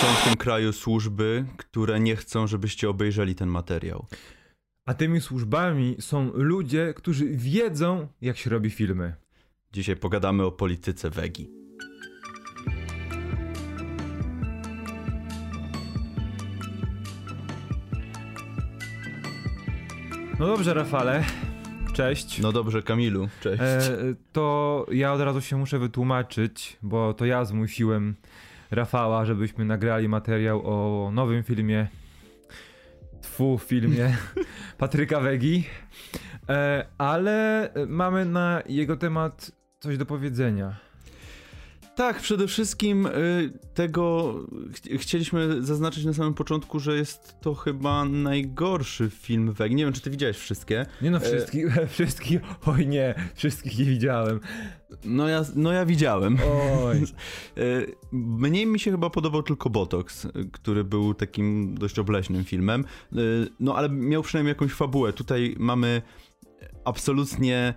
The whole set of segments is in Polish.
są w tym kraju służby, które nie chcą, żebyście obejrzeli ten materiał. A tymi służbami są ludzie, którzy wiedzą, jak się robi filmy. Dzisiaj pogadamy o polityce Wegi. No dobrze, Rafale. Cześć. No dobrze, Kamilu, cześć. E, to ja od razu się muszę wytłumaczyć, bo to ja zmusiłem Rafała, żebyśmy nagrali materiał o nowym filmie. Tfu, filmie Patryka Wegi. E, ale mamy na jego temat coś do powiedzenia. Tak, przede wszystkim y, tego ch chcieliśmy zaznaczyć na samym początku, że jest to chyba najgorszy film Wegi. Nie wiem, czy ty widziałeś wszystkie. Nie no, wszystkich, e... wszystkich, oj nie, wszystkich nie widziałem. No ja, no ja widziałem. Oj. Y, mniej mi się chyba podobał tylko Botox, który był takim dość obleśnym filmem. Y, no ale miał przynajmniej jakąś fabułę. Tutaj mamy absolutnie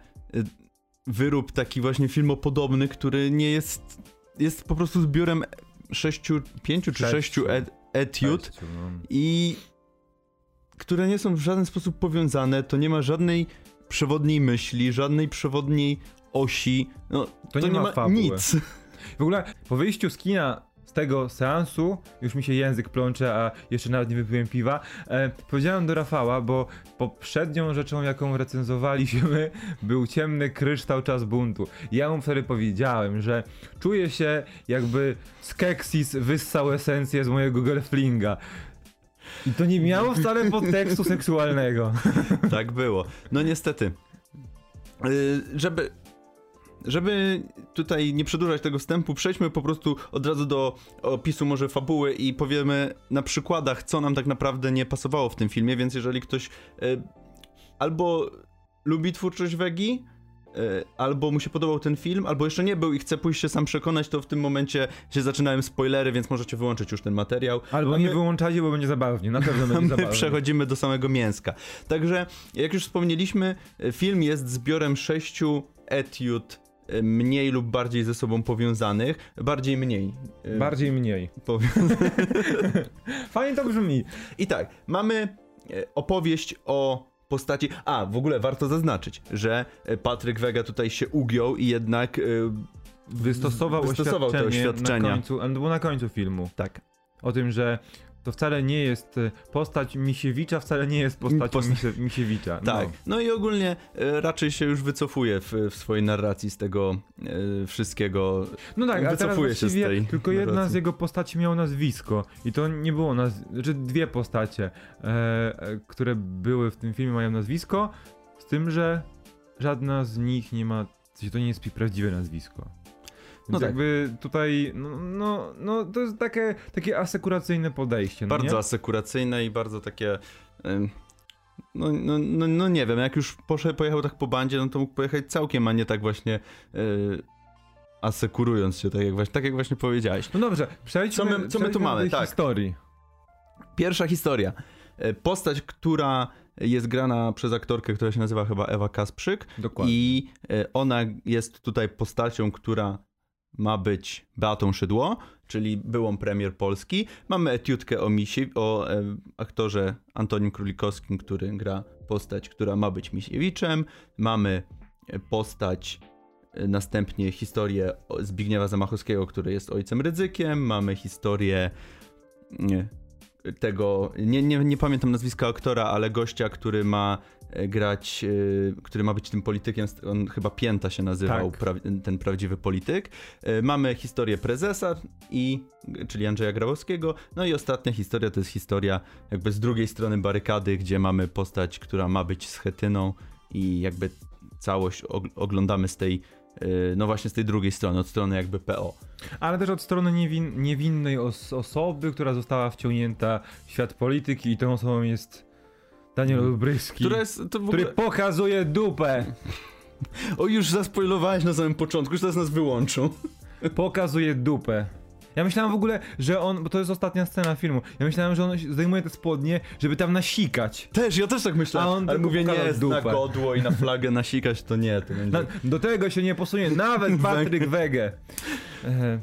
wyrób taki właśnie filmopodobny, który nie jest, jest po prostu zbiorem sześciu, pięciu czy sześciu et, etiud Sześciu, no. i które nie są w żaden sposób powiązane, to nie ma żadnej przewodniej myśli, żadnej przewodniej osi, no to, to nie, nie, ma, ma nic. W ogóle po wyjściu z kina tego seansu, już mi się język plącze, a jeszcze nawet nie wypiłem piwa, e, powiedziałem do Rafała, bo poprzednią rzeczą, jaką recenzowaliśmy, był ciemny kryształ czas buntu. Ja mu wtedy powiedziałem, że czuję się jakby Skeksis wyssał esencję z mojego girlflinga. I to nie miało wcale podtekstu seksualnego. Tak było. No niestety. Yy, żeby żeby tutaj nie przedłużać tego wstępu, przejdźmy po prostu od razu do opisu może fabuły i powiemy na przykładach, co nam tak naprawdę nie pasowało w tym filmie, więc jeżeli ktoś e, albo lubi twórczość Wegi, e, albo mu się podobał ten film, albo jeszcze nie był i chce pójść się sam przekonać, to w tym momencie się zaczynają spoilery, więc możecie wyłączyć już ten materiał. Albo my, nie wyłączajcie, bo będzie zabawnie, na pewno będzie zabawnie. przechodzimy do samego mięska. Także, jak już wspomnieliśmy, film jest zbiorem sześciu etiud E, mniej lub bardziej ze sobą powiązanych. Bardziej mniej. E, bardziej mniej. Fajnie to brzmi. I tak, mamy e, opowieść o postaci. A, w ogóle warto zaznaczyć, że Patryk Wega tutaj się ugiął i jednak wystosował, wystosował oświadczenie te oświadczenia. Na końcu, na końcu filmu. Tak. O tym, że to wcale nie jest e, postać Misiewicza, wcale nie jest postacią Posta Misiewicza. No. Tak, no i ogólnie e, raczej się już wycofuje w, w swojej narracji z tego e, wszystkiego. No tak, wycofuje się z tej Tylko narracji. jedna z jego postaci miała nazwisko i to nie było nazwisko, znaczy dwie postacie, e, które były w tym filmie mają nazwisko, z tym, że żadna z nich nie ma, to nie jest prawdziwe nazwisko. No tak. jakby tutaj, no, no, no, to jest takie, takie asekuracyjne podejście. No bardzo nie? asekuracyjne i bardzo takie. No, no, no, no nie wiem, jak już poszedł, pojechał tak po bandzie, no to mógł pojechać całkiem, a nie tak właśnie yy, asekurując się, tak jak, właśnie, tak jak właśnie powiedziałeś. No dobrze, przejdźmy, co my, co my tu mamy? Tak. historii. Pierwsza historia. E, postać, która jest grana przez aktorkę, która się nazywa chyba Ewa Kasprzyk. Dokładnie. I e, ona jest tutaj postacią, która ma być Beatą Szydło, czyli byłą premier Polski. Mamy etiutkę o, Misi, o e, aktorze Antonim Królikowskim, który gra postać, która ma być Misiewiczem. Mamy postać, e, następnie historię Zbigniewa Zamachowskiego, który jest ojcem Rydzykiem. Mamy historię nie, tego, nie, nie, nie pamiętam nazwiska aktora, ale gościa, który ma E, grać, e, który ma być tym politykiem, on chyba Pięta się nazywał, tak. pra, ten prawdziwy polityk. E, mamy historię prezesa, i, czyli Andrzeja Grabowskiego, no i ostatnia historia to jest historia jakby z drugiej strony barykady, gdzie mamy postać, która ma być schetyną i jakby całość oglądamy z tej no właśnie z tej drugiej strony, od strony jakby PO. Ale też od strony niewin niewinnej os osoby, która została wciągnięta w świat polityki i tą osobą jest Daniel mm. Olbryski, jest, ogóle... który pokazuje dupę. O, już zaspoilowałeś na samym początku, już teraz nas wyłączą. Pokazuje dupę. Ja myślałem w ogóle, że on, bo to jest ostatnia scena filmu, ja myślałem, że on zdejmuje te spodnie, żeby tam nasikać. Też, ja też tak myślałem. A on Ale mówię, nie, dupę. na godło i na flagę nasikać, to nie. To będzie... na, do tego się nie posunie nawet Patryk Wege. E,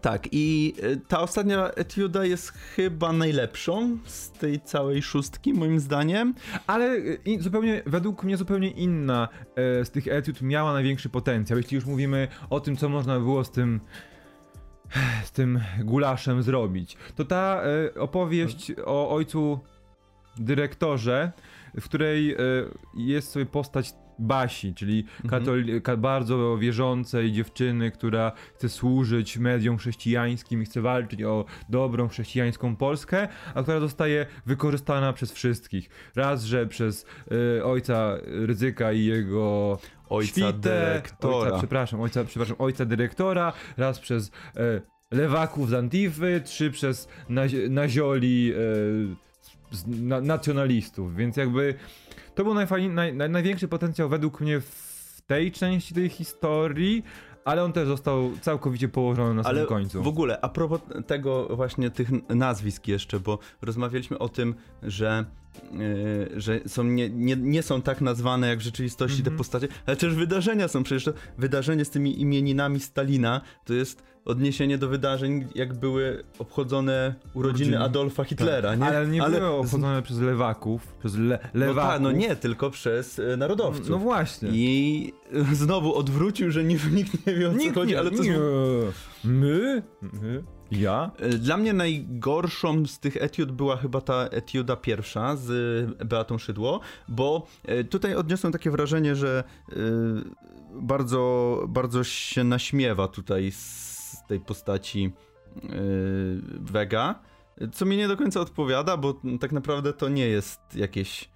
Tak, i y, ta ostatnia etiuda jest chyba najlepszą z tej całej szóstki, moim zdaniem. Ale i zupełnie, według mnie zupełnie inna e, z tych etiud miała największy potencjał. Jeśli już mówimy o tym, co można było z tym z tym gulaszem zrobić. To ta e, opowieść o ojcu dyrektorze, w której e, jest sobie postać Basi, czyli ka- bardzo wierzącej dziewczyny, która chce służyć mediom chrześcijańskim i chce walczyć o dobrą chrześcijańską Polskę, a która zostaje wykorzystana przez wszystkich. Raz, że przez e, ojca Ryzyka i jego Ojca dyrektora. Ojca, przepraszam, ojca, przepraszam, ojca dyrektora, raz przez e, lewaków z Antify, trzy przez nazi- nazioli e, z, na, nacjonalistów, więc jakby to był najfajniej, naj, naj, największy potencjał według mnie w tej części tej historii, ale on też został całkowicie położony na samym Ale końcu. w ogóle, a propos tego właśnie tych nazwisk jeszcze, bo rozmawialiśmy o tym, że, że są nie, nie, nie są tak nazwane jak w rzeczywistości te Mhm. postacie, ale też wydarzenia są przecież to wydarzenie z tymi imieninami Stalina, to jest odniesienie do wydarzeń, jak były obchodzone urodziny. Adolfa Hitlera, nie? Tak. Ale nie były z- obchodzone przez lewaków, przez le, No, lewaków. tak, no nie, tylko przez e, narodowców. No właśnie. I znowu odwrócił, że nie, nikt nie wie o co Nikt chodzi, nie, ale to nie. My? My? Ja? E, Dla mnie najgorszą z tych etiud była chyba ta etiuda pierwsza z e, Beatą Szydło, bo tutaj odniosłem takie wrażenie, że bardzo, bardzo się naśmiewa tutaj z tej postaci e, Vega, co mi nie do końca odpowiada, bo tak naprawdę to nie jest jakieś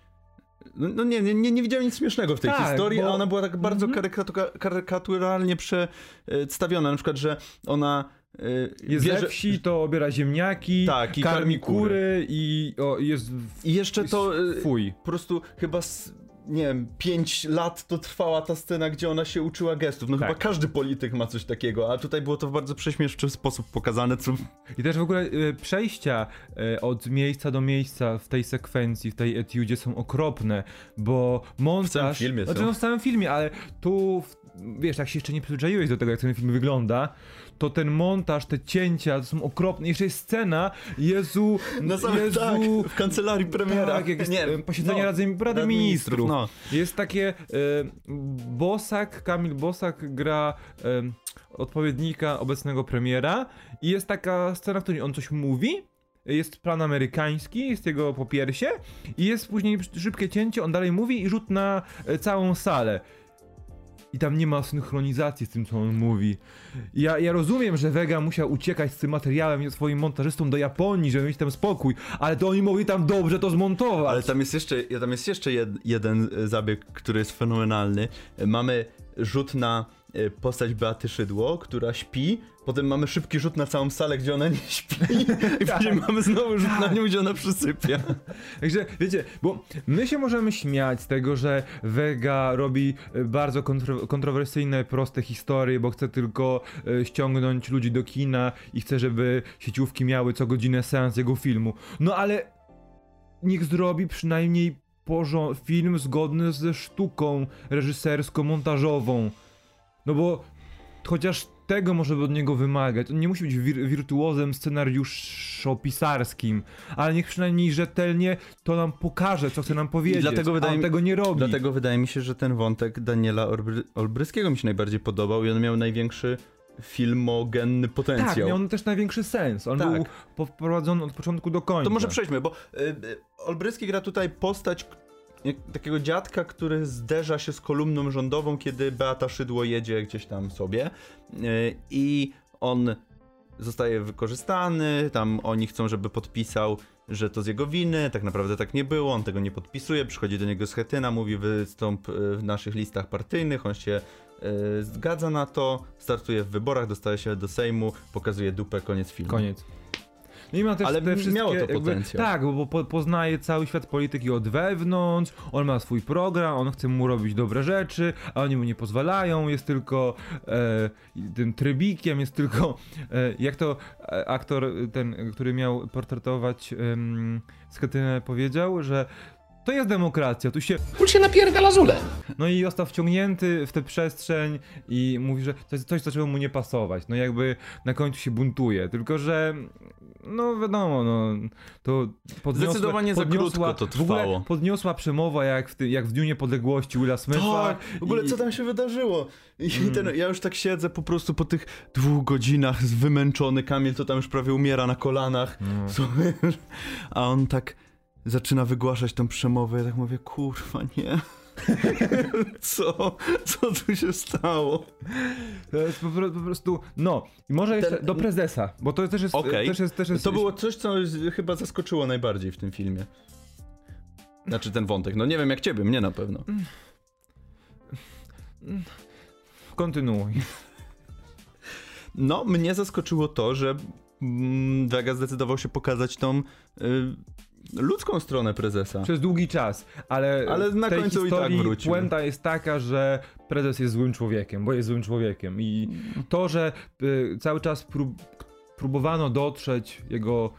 no no nie, nie, nie, widziałem nic śmiesznego w tej Tak, historii, bo- a ona była tak bardzo Mhm. karykatu- karykaturalnie przedstawiona. Na przykład, że ona e, Jest bierze- ze wsi, to obiera ziemniaki, Tak, i karmi karmi kury. kury i o, jest w... I jeszcze to e, Fuj. po prostu chyba, s- nie wiem, 5 lat to trwała ta scena, gdzie ona się uczyła gestów. No Tak. chyba każdy polityk ma coś takiego, a tutaj było to w bardzo prześmieszczy sposób pokazane, co... I też w ogóle e, przejścia e, od miejsca do miejsca w tej sekwencji, w tej etiudzie są okropne, bo montaż... W całym filmie Znaczy są. no w całym filmie, ale tu, w, wiesz, jak się jeszcze nie przyzwyczaiłeś do tego, jak ten film wygląda, to ten montaż, te cięcia to są okropne. Jeszcze jest scena, Jezu, samym, Jezu... tak, w kancelarii premiera. Tak, jak jest e, posiedzenie no, Rady, Rady Rady Ministrów. No. Jest takie. E, Bosak, Kamil Bosak gra e, odpowiednika obecnego premiera i jest taka scena, w której on coś mówi. Jest plan amerykański, jest jego popiersie i jest później szybkie cięcie, on dalej mówi i rzut na e, całą salę. I tam nie ma synchronizacji z tym, co on mówi. Ja, ja rozumiem, że Vega musiał uciekać z tym materiałem i swoim montażystom do Japonii, żeby mieć tam spokój, ale to oni mogli tam dobrze to zmontować. Ale tam jest jeszcze, tam jest jeszcze jed, jeden zabieg, który jest fenomenalny. Mamy rzut na postać Beaty Szydło, która śpi, potem mamy szybki rzut na całą salę, gdzie ona nie śpi i później mamy znowu rzut na nią, gdzie ona przysypia. Także wiecie, bo my się możemy śmiać z tego, że Vega robi e, bardzo kontro kontrowersyjne, proste historie, bo chce tylko e, ściągnąć ludzi do kina i chce, żeby sieciówki miały co godzinę seans jego filmu. No ale niech zrobi przynajmniej film zgodny ze sztuką reżysersko-montażową. No bo chociaż tego może by od niego wymagać. On nie musi być wir wirtuozem scenariuszopisarskim, ale niech przynajmniej rzetelnie to nam pokaże, co chce nam powiedzieć. dlatego wydaje mi- tego nie robi. Dlatego wydaje mi się, że ten wątek Daniela Olbry Olbryskiego mi się najbardziej podobał i on miał największy filmogenny tak, potencjał. miał on też największy sens. On Tak. był poprowadzony od początku do końca. To może przejdźmy, bo y, y, Olbryski gra tutaj postać takiego dziadka, który zderza się z kolumną rządową, kiedy Beata Szydło jedzie gdzieś tam sobie y, i on zostaje wykorzystany, tam oni chcą, żeby podpisał, że to z jego winy, tak naprawdę tak nie było, on tego nie podpisuje, przychodzi do niego Schetyna, mówi wystąp y, w naszych listach partyjnych, on się y, zgadza na to, startuje w wyborach, dostaje się do Sejmu, pokazuje dupę, koniec filmu. Koniec. No i ma też Ale te wszystkie, miało to jakby- potencjał. Tak, bo po, poznaje cały świat polityki od wewnątrz, on ma swój program, on chce mu robić dobre rzeczy, a oni mu nie pozwalają, jest tylko e, tym trybikiem, jest tylko, e, jak to e, aktor ten, który miał portretować um, Sketynę powiedział, że to jest demokracja, tu się Kul się napierdala zule. No i został wciągnięty w tę przestrzeń i mówi, że to jest coś, zaczęło mu nie pasować. No jakby na końcu się buntuje. Tylko, że no wiadomo, no to podniosła, Zdecydowanie za podniosła, krótko to trwało. podniosła przemowa jak w, ty, jak w Dniu Niepodległości Willa Smitha. Tak, w ogóle i- co tam się wydarzyło? I Mm. ten, ja już tak siedzę po prostu po tych dwóch godzinach z wymęczony Kamil, to tam już prawie umiera na kolanach. Słuchaj, A on tak zaczyna wygłaszać tą przemowę, ja tak mówię, kurwa nie. Co? Co tu się stało? To jest po, po prostu, no. I może jeszcze Ten- do prezesa, bo to też jest, Okej. też jest, też jest To było coś, co chyba zaskoczyło najbardziej w tym filmie. Znaczy ten wątek. No nie wiem jak ciebie, mnie na pewno. Kontynuuj. No, mnie zaskoczyło to, że mm, Vega zdecydował się pokazać tą y, ludzką stronę prezesa. Przez długi czas, ale, Ale na tej końcu i tak historii wrócił. puenta jest taka, że prezes jest złym człowiekiem, bo jest złym człowiekiem i to, że y, cały czas prób, próbowano dotrzeć jego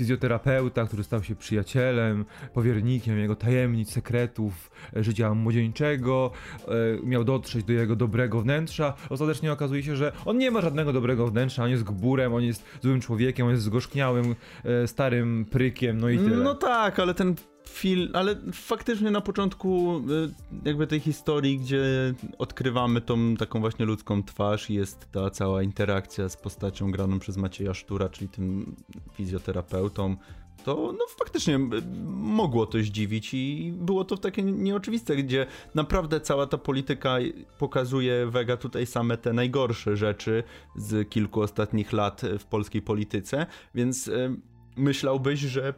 fizjoterapeuta, który stał się przyjacielem, powiernikiem jego tajemnic, sekretów e, życia młodzieńczego, e, miał dotrzeć do jego dobrego wnętrza. Ostatecznie okazuje się, że on nie ma żadnego dobrego wnętrza, on jest gburem, on jest złym człowiekiem, on jest zgorzkniałym, e, starym prykiem, no i tyle. No tak, ale ten film, ale faktycznie na początku y, jakby tej historii, gdzie odkrywamy tą taką właśnie ludzką twarz jest ta cała interakcja z postacią graną przez Macieja Sztura, czyli tym fizjoterapeutą, to no faktycznie y, mogło to zdziwić i było to takie nieoczywiste, gdzie naprawdę cała ta polityka pokazuje Vega tutaj same te najgorsze rzeczy z kilku ostatnich lat w polskiej polityce, więc y, myślałbyś, że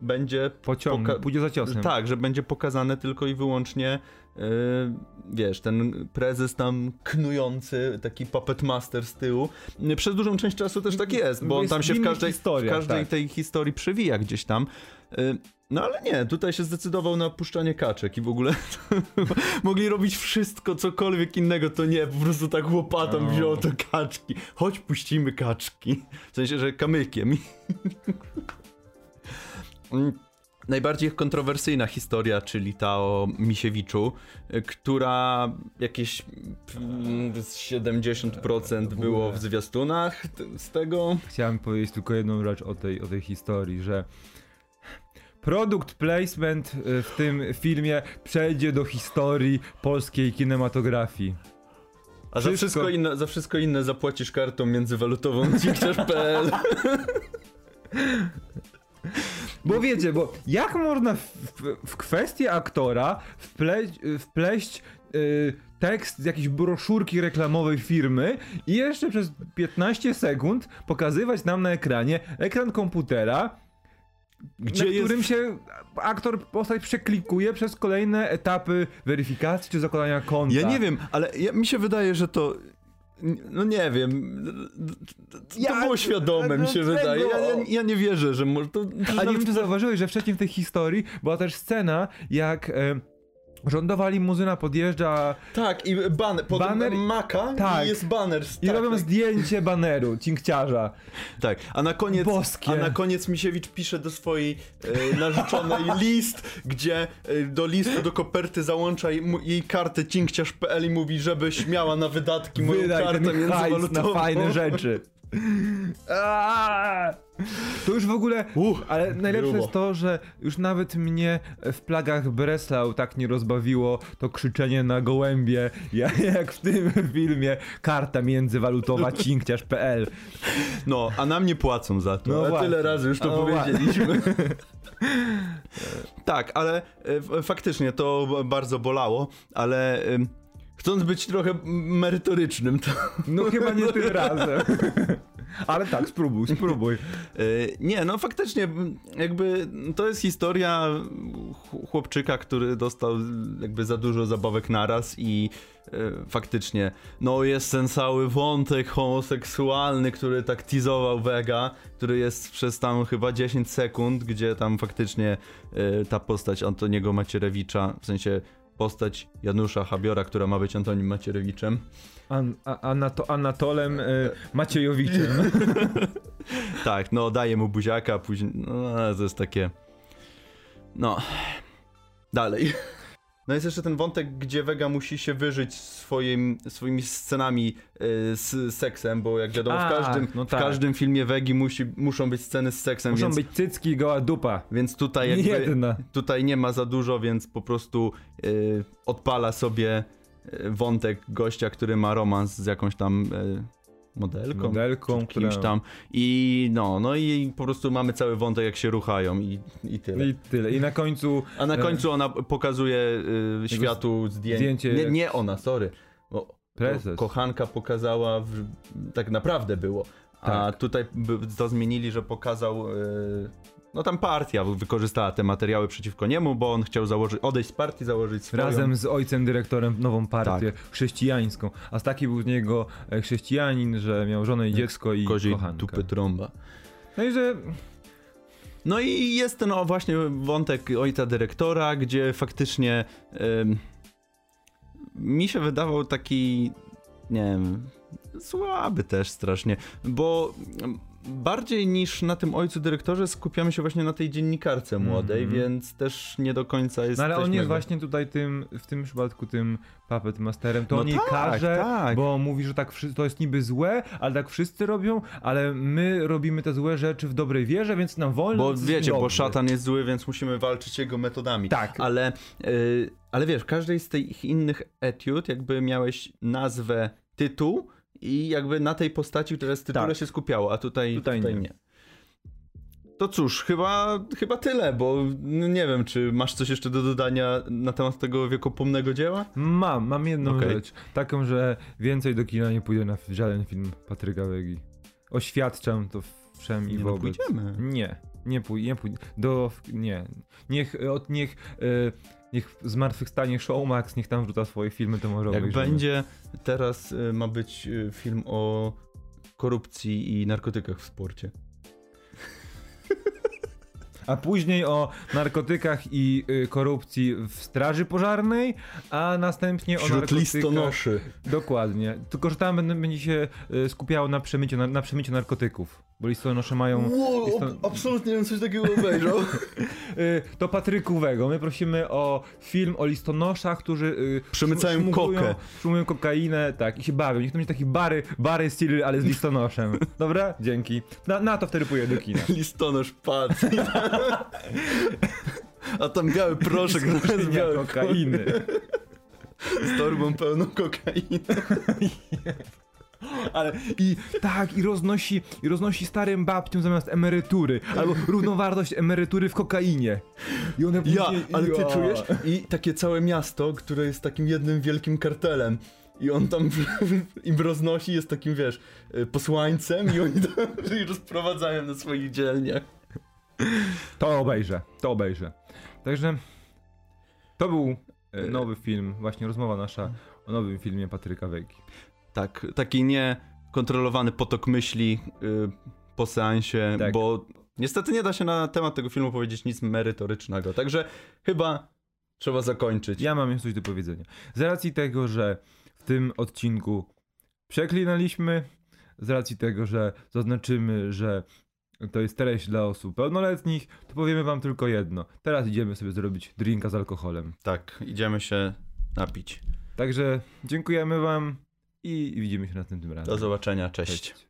będzie Pociąg, pójdzie za ciosem. tak, że będzie pokazane tylko i wyłącznie yy, wiesz, ten prezes tam knujący, taki puppet master z tyłu. Przez dużą część czasu też tak jest, bo on Jest tam się w w każdej, w historiach, każdej tak. tej historii przewija gdzieś tam. Yy, No ale nie, tutaj się zdecydował na puszczanie kaczek i w ogóle mogli robić wszystko, cokolwiek innego, to nie, po prostu tak łopatą O. wziął to kaczki. Chodź, puścimy kaczki. W sensie, że kamykiem. Mm, Najbardziej kontrowersyjna historia, czyli ta o Misiewiczu, y, która jakieś mm, z 70% było w zwiastunach z tego. Chciałem powiedzieć tylko jedną rzecz o tej, o tej historii, że produkt placement y, w tym filmie przejdzie do historii polskiej kinematografii. A za Wszystko- wszystko inne, za wszystko inne zapłacisz kartą międzywalutową cikciarz.pl. Bo wiecie, bo jak można w, w, w kwestię aktora wpleść, wpleść y, tekst z jakiejś broszurki reklamowej firmy i jeszcze przez 15 sekund pokazywać nam na ekranie ekran komputera, Gdzie na jest- którym się aktor postać przeklikuje przez kolejne etapy weryfikacji czy zakładania konta. Ja nie wiem, ale ja, mi się wydaje, że to. No nie wiem. To, Ja- było świadome, mi się dlaczego? wydaje. Ja, ja, ja nie wierzę, że może to. A nie wiem, czy zauważyłeś, że wcześniej w tej historii była też scena, jak e, rządowa limuzyna podjeżdża Tak, i baner, pod Baner- maka tak. i jest baner. i tak, robią tak. zdjęcie baneru, cinkciarza. Tak, a na koniec, Boskie. a na koniec Misiewicz pisze do swojej e, narzeczonej list, gdzie e, do listu, do koperty załącza jej, jej kartę cinkciarz.pl i mówi, żebyś miała na wydatki moją Wydaj kartę hajs na międzywalutową. fajne rzeczy. Aaaa! To już w ogóle, ale najlepsze grubo. jest to, że już nawet mnie w plagach Breslau tak nie rozbawiło to krzyczenie na gołębie, jak, w tym filmie karta międzywalutowa cinkciarz.pl. No, a nam nie płacą za to. No tyle razy już to No powiedzieliśmy. tak, ale e, faktycznie to bardzo bolało, ale chcąc być trochę merytorycznym, to No chyba nie tym razem. Ale tak, spróbuj, spróbuj. E, Nie, no faktycznie, jakby to jest historia ch- chłopczyka, który dostał jakby za dużo zabawek naraz i e, faktycznie, no jest ten cały wątek homoseksualny, który tak teasował Vega, który jest przez tam chyba 10 sekund, gdzie tam faktycznie e, ta postać Antoniego Macierewicza, w sensie postać Janusza Habiora, która ma być Antonim Macierewiczem, An, a, Anato, Anatolem y, Maciejowiczem. Tak, no daje mu buziaka, później. No, to jest takie. No. Dalej. No jest jeszcze ten wątek, gdzie Vega musi się wyżyć swoim, swoimi scenami y, z seksem, bo jak wiadomo w Ach, każdym, no w tak. każdym filmie Wegi musi, muszą być sceny z seksem, Muszą więc, być cycki i goła dupa. więc tutaj jakby, jedna. tutaj nie ma za dużo, więc po prostu y, odpala sobie y, wątek gościa, który ma romans z jakąś tam modelką, Modelką, kimś która- tam i no, no i po prostu mamy cały wątek jak się ruchają i, i tyle. I tyle. I na końcu A na E, końcu ona pokazuje y, światu zdjęcie. zdjęcie Nie, nie ona, sorry. Ko- kochanka pokazała, w, tak naprawdę było. A Tak. tutaj to zmienili, że pokazał. y, no tam partia wykorzystała te materiały przeciwko niemu, bo on chciał założyć, odejść z partii, założyć swoją. razem z ojcem dyrektorem nową partię Tak. chrześcijańską. A taki był z niego e, chrześcijanin, że miał żonę i dziecko i koziej kochankę. dupy trąba. No i że No i jest ten o, właśnie wątek ojca dyrektora, gdzie faktycznie ym, mi się wydawał taki, nie wiem, słaby też strasznie, bo bardziej niż na tym ojcu dyrektorze skupiamy się właśnie na tej dziennikarce młodej, Mhm. więc też nie do końca jest No ale on jest właśnie tutaj tym, w tym przypadku tym puppet masterem, to No on tak, każe, tak. bo mówi, że tak to jest niby złe, ale tak wszyscy robią, ale my robimy te złe rzeczy w dobrej wierze, więc nam wolno. Bo wiecie, bo dobrze. szatan jest zły, więc musimy walczyć jego metodami. Tak. Ale, y, ale wiesz, w każdej z tych innych etiud jakby miałeś nazwę, tytuł i jakby na tej postaci, która jest tytule Tak. się skupiało, a tutaj, Tutaj tutaj, nie. nie. To cóż, chyba, chyba tyle, bo no nie wiem, czy masz coś jeszcze do dodania na temat tego wiekopomnego dzieła? Mam, mam jedną Okej. rzecz. Taką, że więcej do kina nie pójdę na żaden film Patryka Wegi. Oświadczam to wszem i Nie no, wobec. pójdziemy. Nie, nie pójdę, nie pójdę. Do, nie. Niech, od, niech, e, niech zmartwychwstanie Showmax, niech tam wrzuca swoje filmy, to może Jak obejrzymy. będzie, teraz y, ma być y, film o korupcji i narkotykach w sporcie. A później o narkotykach i y, korupcji w straży pożarnej, a następnie o Wśród narkotykach... listonoszy. Dokładnie. Tylko, że tam będzie się skupiało na przemyciu, na, na przemyciu narkotyków. Bo listonosze mają... Wow, liston- absolutnie bym coś takiego obejrzał. Y, do Patryków,ego. My prosimy o film o listonoszach, którzy y, Przemycają kokę. Szumują kokainę, tak, i się bawią. Niech to będzie taki bary, bary styl, ale z listonoszem. Dobra? Dzięki. Na, na to wtedy pójdę do kina. Listonosz padł. A tam biały proszek zamiast białej kokainy. Z torbą pełną kokainy. Ale i tak, i roznosi, i roznosi starym babciom zamiast emerytury. Albo równowartość emerytury w kokainie. I one Ja, później- ale ty ja. czujesz? I takie całe miasto, które jest takim jednym wielkim kartelem. I on tam im roznosi, jest takim, wiesz, y, posłańcem i oni tam rozprowadzają na swoich dzielniach. To obejrzę, to obejrzę. Także to był e, nowy film, właśnie rozmowa nasza o nowym filmie Patryka Wegi. Tak, taki niekontrolowany potok myśli y, po seansie, Tak. bo niestety nie da się na temat tego filmu powiedzieć nic merytorycznego. Także chyba trzeba zakończyć. Ja mam jeszcze coś do powiedzenia. Z racji tego, że w tym odcinku przeklinaliśmy, z racji tego, że zaznaczymy, że to jest treść dla osób pełnoletnich, to powiemy wam tylko jedno. Teraz idziemy sobie zrobić drinka z alkoholem. Tak, idziemy się napić. Także dziękujemy wam i widzimy się następnym razem. Do zobaczenia, cześć. Cześć.